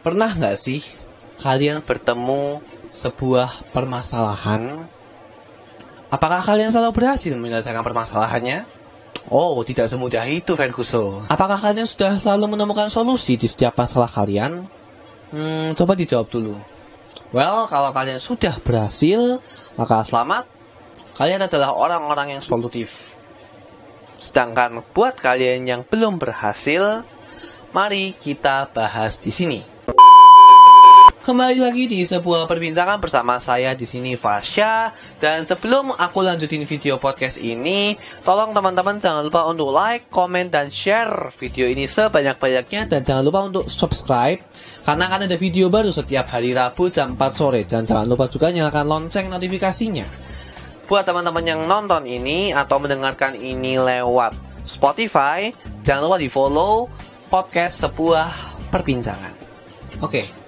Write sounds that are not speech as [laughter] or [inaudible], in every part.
Pernah nggak sih kalian bertemu sebuah permasalahan? Apakah kalian selalu berhasil menyelesaikan permasalahannya? Oh, tidak semudah itu, Ferguson. Apakah kalian sudah selalu menemukan solusi di setiap masalah kalian? Hmm, coba dijawab dulu. Well, kalau kalian sudah berhasil, maka selamat. Kalian adalah orang-orang yang solutif. Sedangkan buat kalian yang belum berhasil, mari kita bahas di sini. Kembali lagi di sebuah perbincangan bersama saya di sini Fasya dan sebelum aku lanjutin video podcast ini, tolong teman-teman jangan lupa untuk like, comment dan share video ini sebanyak-banyaknya dan jangan lupa untuk subscribe karena akan ada video baru setiap hari Rabu jam 4 sore dan jangan lupa juga nyalakan lonceng notifikasinya. Buat teman-teman yang nonton ini atau mendengarkan ini lewat Spotify, jangan lupa di follow podcast sebuah perbincangan. Oke,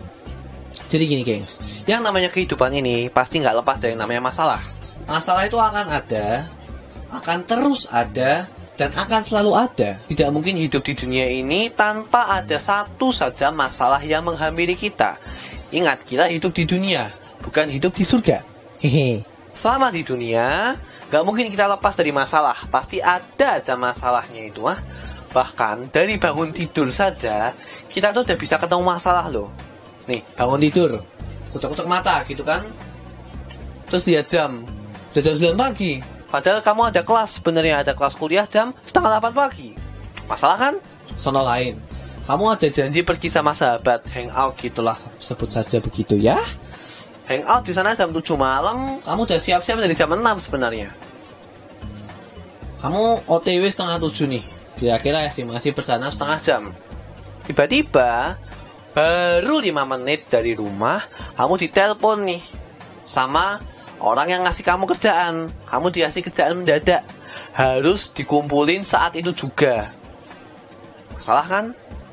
jadi gini gengs, yang namanya kehidupan ini pasti nggak lepas dari namanya masalah. Masalah itu akan ada, akan terus ada, dan akan selalu ada. Tidak mungkin hidup di dunia ini tanpa ada satu saja masalah yang menghampiri kita. Ingat, kita hidup di dunia, bukan hidup di surga. Hehe. Selama di dunia, nggak mungkin kita lepas dari masalah. Pasti ada aja masalahnya itu ah. Bahkan dari bangun tidur saja, kita tuh udah bisa ketemu masalah loh nih bangun tidur. Kucek-kucek mata gitu kan? Terus dia jam. Udah jam 9 pagi. Padahal kamu ada kelas sebenarnya ada kelas kuliah jam setengah 8 pagi. Masalah kan? Sono lain. Kamu ada janji pergi sama sahabat hangout gitulah. Sebut saja begitu ya. Hangout di sana jam 7 malam. Kamu udah siap-siap dari jam 6 sebenarnya. Kamu OTW setengah 7 nih. Kira-kira estimasi perjalanan setengah jam. Tiba-tiba baru 5 menit dari rumah kamu ditelepon nih sama orang yang ngasih kamu kerjaan. Kamu dikasih kerjaan mendadak. Harus dikumpulin saat itu juga. Salah kan?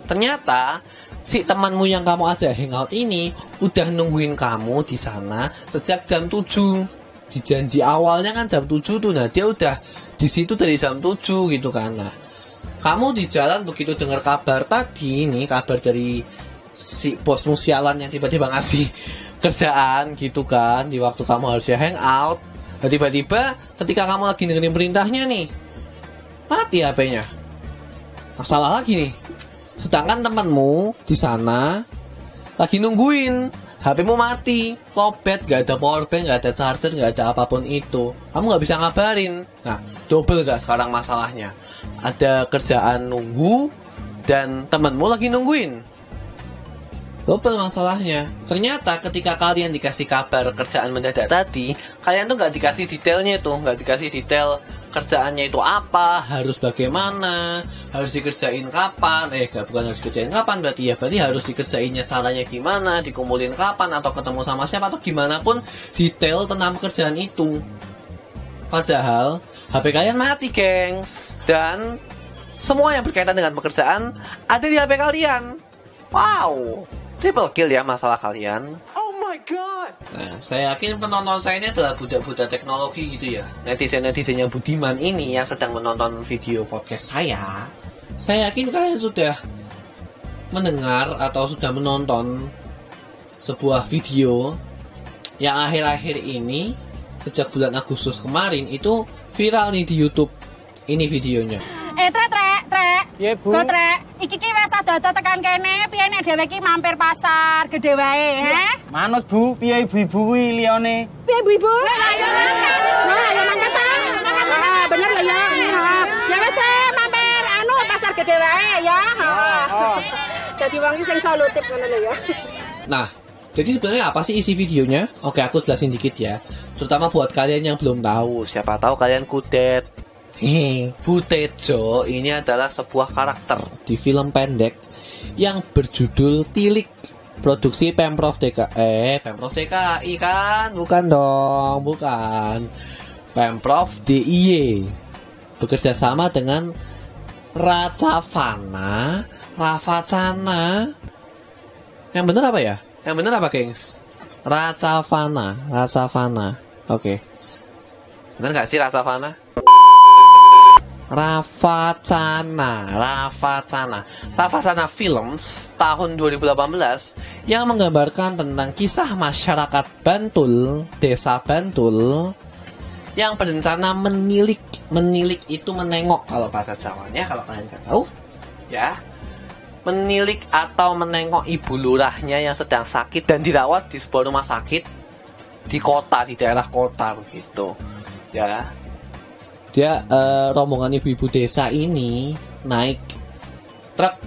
Ternyata si temanmu yang kamu ajak hangout ini udah nungguin kamu di sana sejak jam 7 di janji awalnya kan jam 7 tuh nah dia udah di situ dari jam 7 gitu kan nah. Kamu di jalan begitu dengar kabar tadi nih kabar dari si bos musialan yang tiba-tiba ngasih kerjaan gitu kan di waktu kamu harusnya hangout nah, tiba-tiba ketika kamu lagi dengerin perintahnya nih mati HP-nya masalah lagi nih sedangkan temanmu di sana lagi nungguin HP-mu mati, lobet, gak ada powerbank, gak ada charger, gak ada apa pun itu. Kamu gak bisa ngabarin. Nah, double gak sekarang masalahnya? Ada kerjaan nunggu dan temenmu lagi nungguin. Double masalahnya. Ternyata ketika kalian dikasih kabar kerjaan mendadak tadi, kalian tuh nggak dikasih detailnya tuh, nggak dikasih detail kerjaannya itu apa, harus bagaimana, harus dikerjain kapan, eh gak bukan harus dikerjain kapan berarti ya, berarti harus dikerjainnya caranya gimana, dikumpulin kapan, atau ketemu sama siapa, atau gimana pun detail tentang pekerjaan itu. Padahal HP kalian mati, gengs. Dan semua yang berkaitan dengan pekerjaan ada di HP kalian. Wow, triple kill ya masalah kalian. Oh my god. Nah, saya yakin penonton saya ini adalah budak-budak teknologi gitu ya. Netizen-netizen yang budiman ini yang sedang menonton video podcast saya. Saya yakin kalian sudah mendengar atau sudah menonton sebuah video yang akhir-akhir ini sejak bulan Agustus kemarin itu viral nih di YouTube. Ini videonya. Eh. Iya, Bu. Go, trek. Iki ki wis ada tekan kene, piye nek dhewe ki mampir pasar gede wae, he? Manut Bu, piye ibu-ibu kuwi liyane? Piye Bu-ibu? Lah ya mangkat. Nah, ya mangkat ta. Ah, bener lah ya. Ah, Ya wis trek, mampir anu pasar gede wae ya. oh. Dadi wong iki sing solutif ngono lho ya. Nah, jadi sebenarnya apa sih isi videonya? Oke, aku jelasin dikit ya. Terutama buat kalian yang belum tahu. Siapa tahu kalian kudet. Butejo ini adalah sebuah karakter di film pendek yang berjudul Tilik. Produksi Pemprov DKI eh Pemprov DKI kan? Bukan dong bukan. Pemprov DIY bekerja sama dengan Racavana Ravacana yang bener apa ya? Yang bener apa gengs? Racavana Racavana oke. Bener nggak sih Racavana Ravacana, Ravacana, Ravacana Films tahun 2018 yang menggambarkan tentang kisah masyarakat Bantul, desa Bantul yang berencana menilik, menilik itu menengok kalau bahasa Jawanya kalau kalian nggak tahu, ya, menilik atau menengok ibu lurahnya yang sedang sakit dan dirawat di sebuah rumah sakit di kota di daerah kota begitu, ya dia eh, rombongan ibu-ibu desa ini naik truk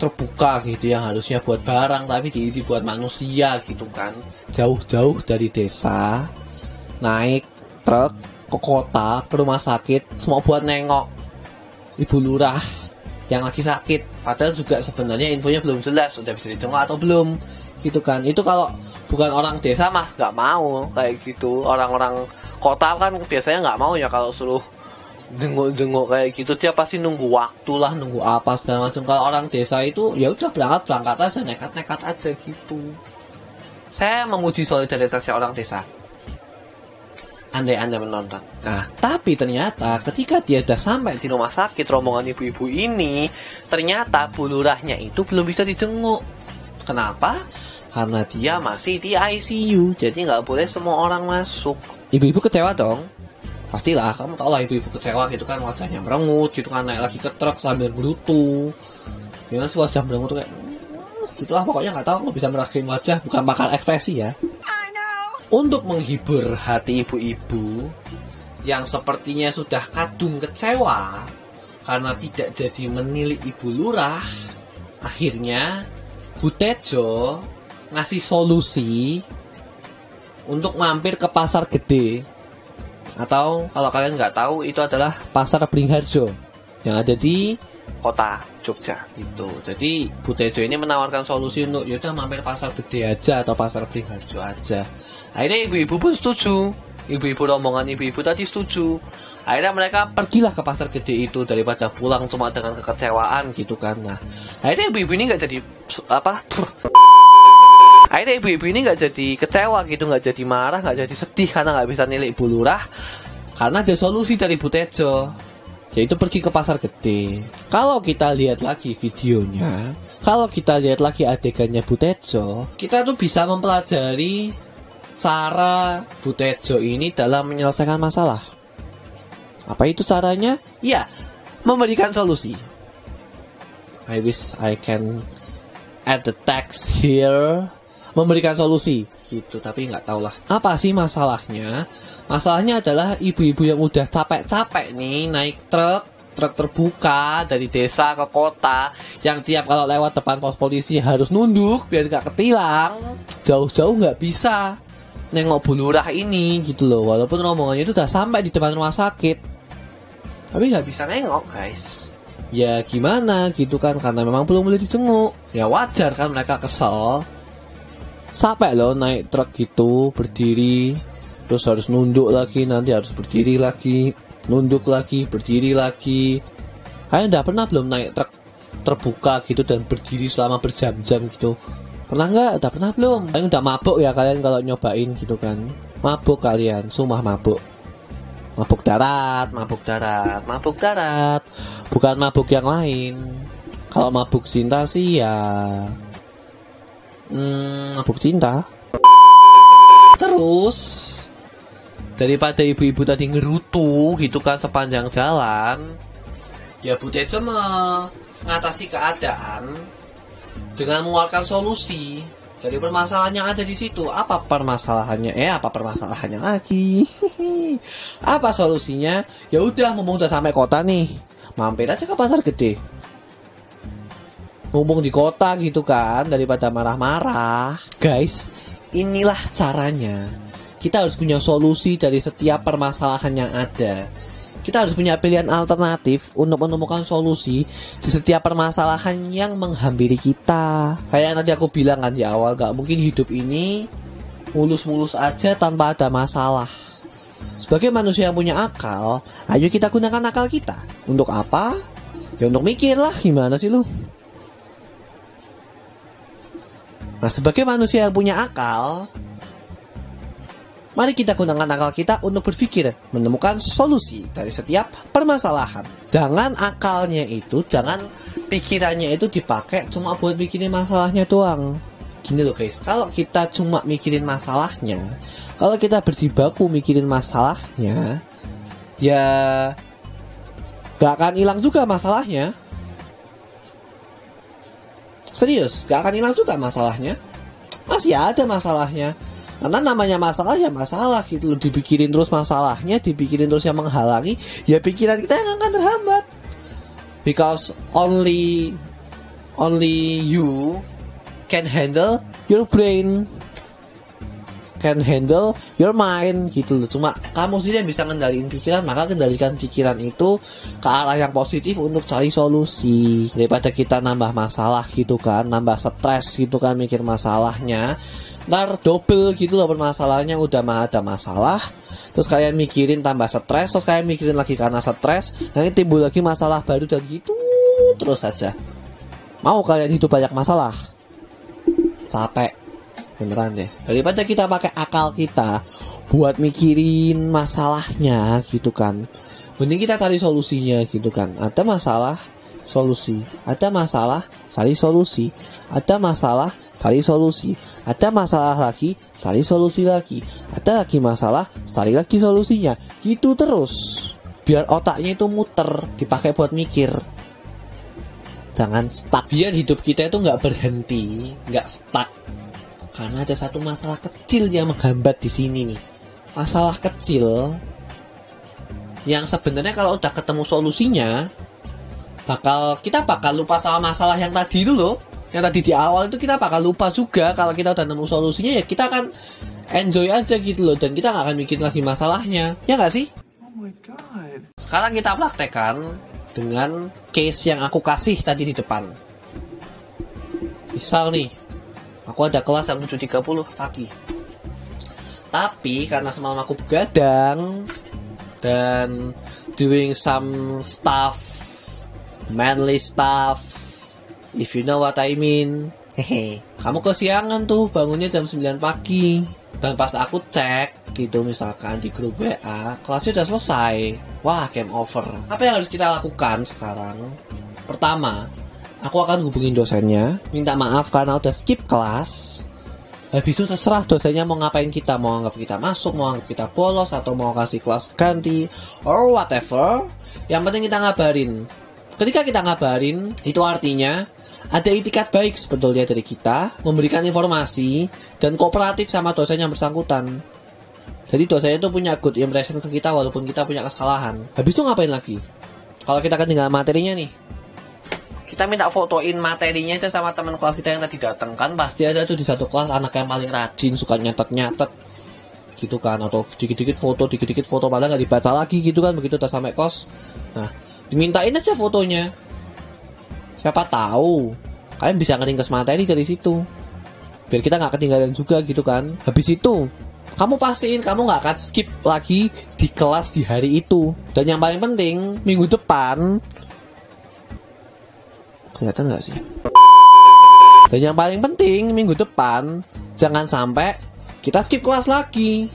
terbuka gitu yang harusnya buat barang tapi diisi buat manusia gitu kan. Jauh-jauh dari desa naik truk ke kota ke rumah sakit semua buat nengok ibu lurah yang lagi sakit. Padahal juga sebenarnya infonya belum jelas sudah bisa dijenguk atau belum gitu kan. Itu kalau bukan orang desa mah nggak mau kayak gitu. Orang-orang kota kan biasanya nggak mau ya kalau suruh jenguk-jenguk kayak gitu dia pasti nunggu waktu lah nunggu apa segala macam. Kalau orang desa itu ya udah berangkat berangkat aja nekat-nekat aja gitu. Saya memuji solidaritasnya orang desa. Andai anda menonton. Nah tapi ternyata ketika dia udah sampai di rumah sakit rombongan ibu-ibu ini ternyata bulurahnya itu belum bisa dijenguk. Kenapa? Karena dia masih di ICU jadi nggak boleh semua orang masuk. Ibu-ibu kecewa dong pastilah kamu tau lah ibu-ibu kecewa gitu kan wajahnya merengut gitu kan naik lagi ke truk sambil gerutu ya kan sih wajah merengut tuh kayak "Uh," gitu lah pokoknya nggak tahu bisa merasakan wajah bukan makan ekspresi ya. Untuk menghibur hati ibu-ibu yang sepertinya sudah kadung kecewa karena tidak jadi menilik ibu lurah akhirnya Bu Tejo ngasih solusi untuk mampir ke pasar gede atau kalau kalian nggak tahu itu adalah pasar Beringharjo yang ada di kota Jogja itu. Jadi Bu Tejo ini menawarkan solusi untuk yaudah mampir pasar gede aja atau pasar Beringharjo aja. Akhirnya ibu-ibu pun setuju. Ibu-ibu rombongan ibu-ibu tadi setuju. Akhirnya mereka pergilah ke pasar gede itu daripada pulang cuma dengan kekecewaan gitu kan. Nah, akhirnya ibu-ibu ini nggak jadi apa? Akhirnya ibu-ibu ini nggak jadi kecewa gitu, nggak jadi marah, nggak jadi sedih karena nggak bisa nilik Bu Lurah. Karena ada solusi dari Bu Tejo, yaitu pergi ke pasar gede. Kalau kita lihat lagi videonya, kalau kita lihat lagi adegannya Bu Tejo, kita tuh bisa mempelajari cara Bu Tejo ini dalam menyelesaikan masalah. Apa itu caranya? Ya, memberikan solusi. I wish I can add the text here memberikan solusi. Gitu tapi nggak tahu lah apa sih masalahnya? Masalahnya adalah ibu-ibu yang udah capek-capek nih naik truk truk terbuka dari desa ke kota yang tiap kalau lewat depan pos polisi harus nunduk biar nggak ketilang. Jauh-jauh nggak bisa nengok bulurah ini gitu loh. Walaupun rombongannya itu udah sampai di depan rumah sakit. Tapi nggak bisa nengok guys. Ya gimana gitu kan karena memang belum boleh dijenguk. Ya wajar kan mereka kesel capek loh naik truk gitu berdiri. Terus harus nunduk lagi nanti harus berdiri lagi. Nunduk lagi berdiri lagi. Kalian udah pernah belum naik truk terbuka gitu dan berdiri selama berjam-jam gitu. Pernah nggak? Udah pernah belum. Kalian udah mabuk ya kalian kalau nyobain gitu kan. Mabuk kalian sumpah mabuk. Mabuk darat mabuk darat mabuk darat. Bukan mabuk yang lain. Kalau mabuk cinta sih ya hmm, mabuk cinta. Terus daripada ibu-ibu tadi ngerutu gitu kan sepanjang jalan ya Bu Tejo mengatasi keadaan dengan mengeluarkan solusi dari permasalahan yang ada di situ. Apa permasalahannya? Eh apa permasalahannya lagi? [laughs] Apa solusinya? Ya udah mumpung udah sampai kota nih. Mampir aja ke pasar gede mumpung di kota gitu kan daripada marah-marah guys inilah caranya kita harus punya solusi dari setiap permasalahan yang ada kita harus punya pilihan alternatif untuk menemukan solusi di setiap permasalahan yang menghampiri kita. Kayak yang tadi aku bilang kan di awal, gak mungkin hidup ini mulus-mulus aja tanpa ada masalah. Sebagai manusia yang punya akal, ayo kita gunakan akal kita. Untuk apa? Ya untuk mikir lah, gimana sih lu? Nah, sebagai manusia yang punya akal, Mari kita gunakan akal kita untuk berpikir, menemukan solusi dari setiap permasalahan. Jangan akalnya itu, jangan pikirannya itu dipakai cuma buat mikirin masalahnya doang. Gini loh guys, kalau kita cuma mikirin masalahnya, kalau kita berjibaku mikirin masalahnya, ya gak akan hilang juga masalahnya. Serius, gak akan hilang juga masalahnya. Masih ada masalahnya. Karena namanya masalah ya masalah gitu loh Dipikirin terus masalahnya Dipikirin terus yang menghalangi Ya pikiran kita yang akan terhambat Because only Only you Can handle your brain Can handle your mind gitu loh. Cuma kamu sendiri yang bisa ngendaliin pikiran Maka kendalikan pikiran itu Ke arah yang positif untuk cari solusi. Daripada kita nambah masalah gitu kan Nambah stres gitu kan Mikir masalahnya. Ntar double gitu loh permasalahannya udah mah ada masalah terus kalian mikirin tambah stres terus kalian mikirin lagi karena stres nanti timbul lagi masalah baru dan gitu terus saja. Mau kalian hidup banyak masalah? Capek beneran deh daripada kita pakai akal kita buat mikirin masalahnya gitu kan mending kita cari solusinya gitu kan ada masalah solusi ada masalah cari solusi ada masalah cari solusi. Ada masalah lagi, cari solusi lagi. Ada lagi masalah, cari lagi solusinya. Gitu terus. Biar otaknya itu muter, dipakai buat mikir. Jangan stuck. Biar hidup kita itu nggak berhenti, nggak stuck. Karena ada satu masalah kecil yang menghambat di sini nih. Masalah kecil yang sebenarnya kalau udah ketemu solusinya, bakal kita bakal lupa sama masalah yang tadi itu loh. Yang tadi di awal itu kita bakal lupa juga kalau kita udah nemu solusinya ya kita akan enjoy aja gitu loh. Dan kita nggak akan mikir lagi masalahnya. Ya nggak sih? Oh my god. sekarang kita praktekkan dengan case yang aku kasih tadi di depan. Misal nih aku ada kelas jam 7.30 pagi tapi karena semalam aku begadang dan doing some stuff manly stuff If you know what I mean. Hehe. Kamu kesiangan tuh bangunnya jam 9 pagi. Dan pas aku cek gitu misalkan di grup WA, kelasnya udah selesai. Wah, game over. Apa yang harus kita lakukan sekarang? Pertama, aku akan hubungin dosennya, minta maaf karena udah skip kelas. Habis itu terserah dosennya mau ngapain kita, mau anggap kita masuk, mau anggap kita bolos, atau mau kasih kelas ganti, or whatever. Yang penting kita ngabarin. Ketika kita ngabarin, itu artinya ada itikat baik sebetulnya dari kita memberikan informasi dan kooperatif sama dosen yang bersangkutan. Jadi dosennya itu punya good impression ke kita walaupun kita punya kesalahan. Habis itu ngapain lagi? Kalau kita ketinggalan materinya nih, kita minta fotoin materinya aja sama teman kelas kita yang tadi datang kan? Pasti ada tuh di satu kelas anak yang paling rajin suka nyatet-nyatet. Gitu kan atau dikit-dikit foto dikit-dikit foto padahal nggak dibaca lagi gitu kan begitu udah sampai kos. Nah dimintain aja fotonya. Siapa tahu kalian bisa ngeringkes materi dari situ. Biar kita nggak ketinggalan juga gitu kan. Habis itu kamu pastiin kamu nggak akan skip lagi di kelas di hari itu. Dan yang paling penting minggu depan kelihatan nggak sih dan yang paling penting minggu depan jangan sampai kita skip kelas lagi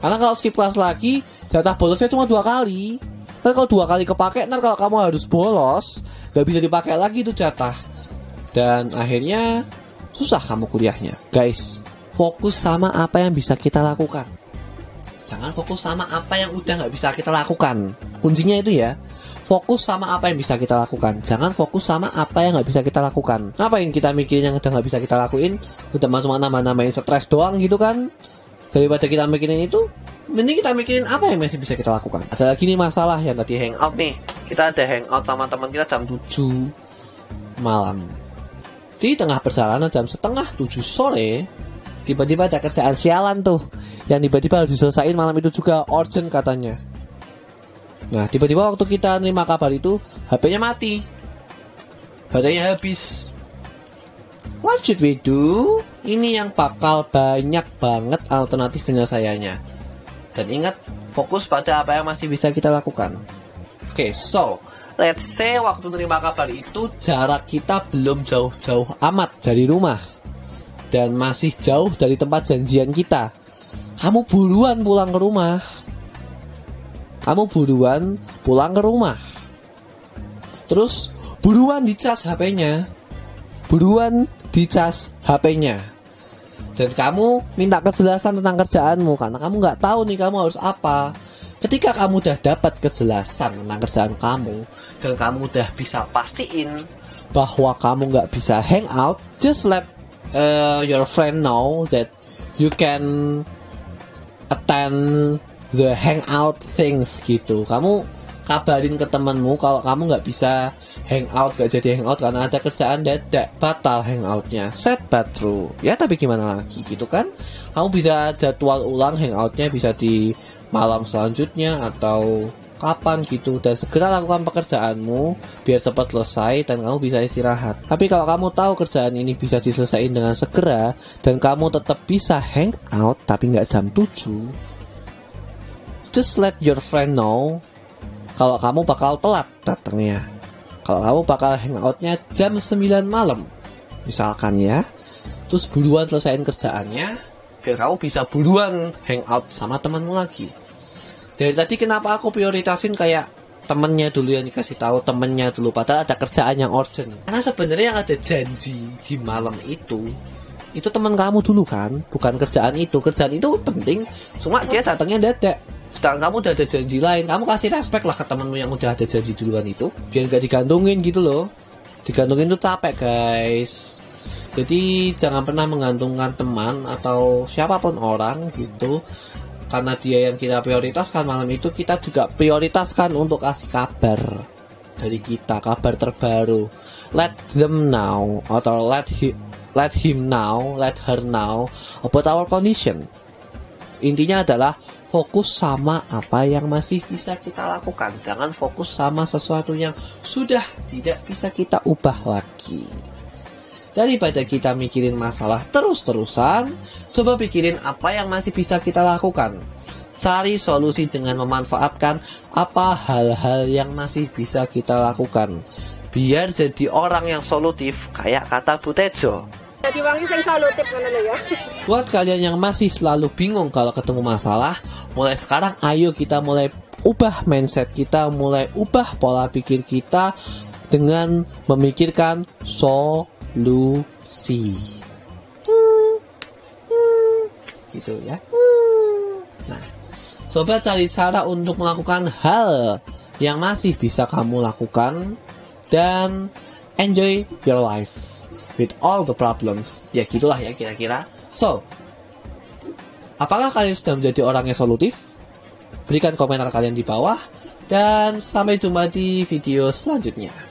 karena kalau skip kelas lagi jatah bolosnya cuma dua kali Ntar kalau dua kali kepake, ntar kalau kamu harus bolos, gak bisa dipakai lagi itu jatah. Dan akhirnya susah kamu kuliahnya. Guys, fokus sama apa yang bisa kita lakukan. Jangan fokus sama apa yang udah gak bisa kita lakukan. Kuncinya itu ya, fokus sama apa yang bisa kita lakukan. Jangan fokus sama apa yang gak bisa kita lakukan. Ngapain kita mikirin yang udah gak bisa kita lakuin? Udah cuma nama-namain stres doang gitu kan? Daripada kita mikirin itu, mending kita mikirin apa yang masih bisa kita lakukan. Ada lagi nih masalah yang tadi hangout nih. Kita ada hangout sama teman kita jam 7 malam. Di tengah perjalanan jam setengah 7 sore, tiba-tiba ada kerjaan sialan tuh. Yang tiba-tiba harus diselesain malam itu juga urgent katanya. Nah, tiba-tiba waktu kita nerima kabar itu, HP-nya mati. Baterainya habis. What should we do? Ini yang bakal banyak banget alternatif penyelesaiannya. Dan ingat, fokus pada apa yang masih bisa kita lakukan. Oke, okay, so let's say waktu terima kabar itu jarak kita belum jauh-jauh amat dari rumah dan masih jauh dari tempat janjian kita. kamu buruan pulang ke rumah. Kamu buruan pulang ke rumah. Terus buruan dicas HP-nya. Buruan dicas HP-nya. Dan kamu minta kejelasan tentang kerjaanmu karena kamu nggak tahu nih kamu harus apa. Ketika kamu udah dapat kejelasan tentang kerjaan kamu dan kamu udah bisa pastiin bahwa kamu nggak bisa hang out, just let uh, your friend know that you can attend the hangout things gitu. Kamu kabarin ke temanmu kalau kamu nggak bisa hangout gak jadi hangout karena ada kerjaan dadak batal hangoutnya set but ya tapi gimana lagi gitu kan kamu bisa jadwal ulang hangoutnya bisa di malam selanjutnya atau kapan gitu dan segera lakukan pekerjaanmu biar cepat selesai dan kamu bisa istirahat. Tapi kalau kamu tahu kerjaan ini bisa diselesaikan dengan segera dan kamu tetap bisa hang out tapi nggak jam 7 just let your friend know kalau kamu bakal telat datangnya. Kalau kamu bakal hangoutnya jam 9 malam. Misalkan ya. Terus buruan selesaiin kerjaannya biar kamu bisa buruan hangout sama temanmu lagi. Dari tadi kenapa aku prioritasin kayak temennya dulu yang dikasih tahu temennya dulu padahal ada kerjaan yang urgent. Karena sebenarnya yang ada janji di malam itu itu teman kamu dulu kan bukan kerjaan itu. Kerjaan itu penting cuma dia datangnya dadak sedangkan kamu udah ada janji lain kamu kasih respect lah ke temenmu yang udah ada janji duluan itu. Biar gak digantungin gitu loh. Digantungin tuh capek guys. Jadi jangan pernah menggantungkan teman atau siapa pun orang gitu. Karena dia yang kita prioritaskan malam itu kita juga prioritaskan untuk kasih kabar dari kita kabar terbaru. Let them know atau let he, let him know let her know about our condition. Intinya adalah fokus sama apa yang masih bisa kita lakukan jangan fokus sama sesuatu yang sudah tidak bisa kita ubah lagi Daripada kita mikirin masalah terus-terusan, coba pikirin apa yang masih bisa kita lakukan. Cari solusi dengan memanfaatkan apa hal-hal yang masih bisa kita lakukan. Biar jadi orang yang solutif kayak kata Bu Tejo. Jadi wangi sing solutif ngono ya. Buat kalian yang masih selalu bingung kalau ketemu masalah, mulai sekarang ayo kita mulai ubah mindset kita, mulai ubah pola pikir kita dengan memikirkan solusi. Gitu ya. Nah, coba cari cara untuk melakukan hal yang masih bisa kamu lakukan dan enjoy your life with all the problems. Ya gitulah ya kira-kira. So, apakah kalian sudah menjadi orang yang solutif? Berikan komentar kalian di bawah dan sampai jumpa di video selanjutnya.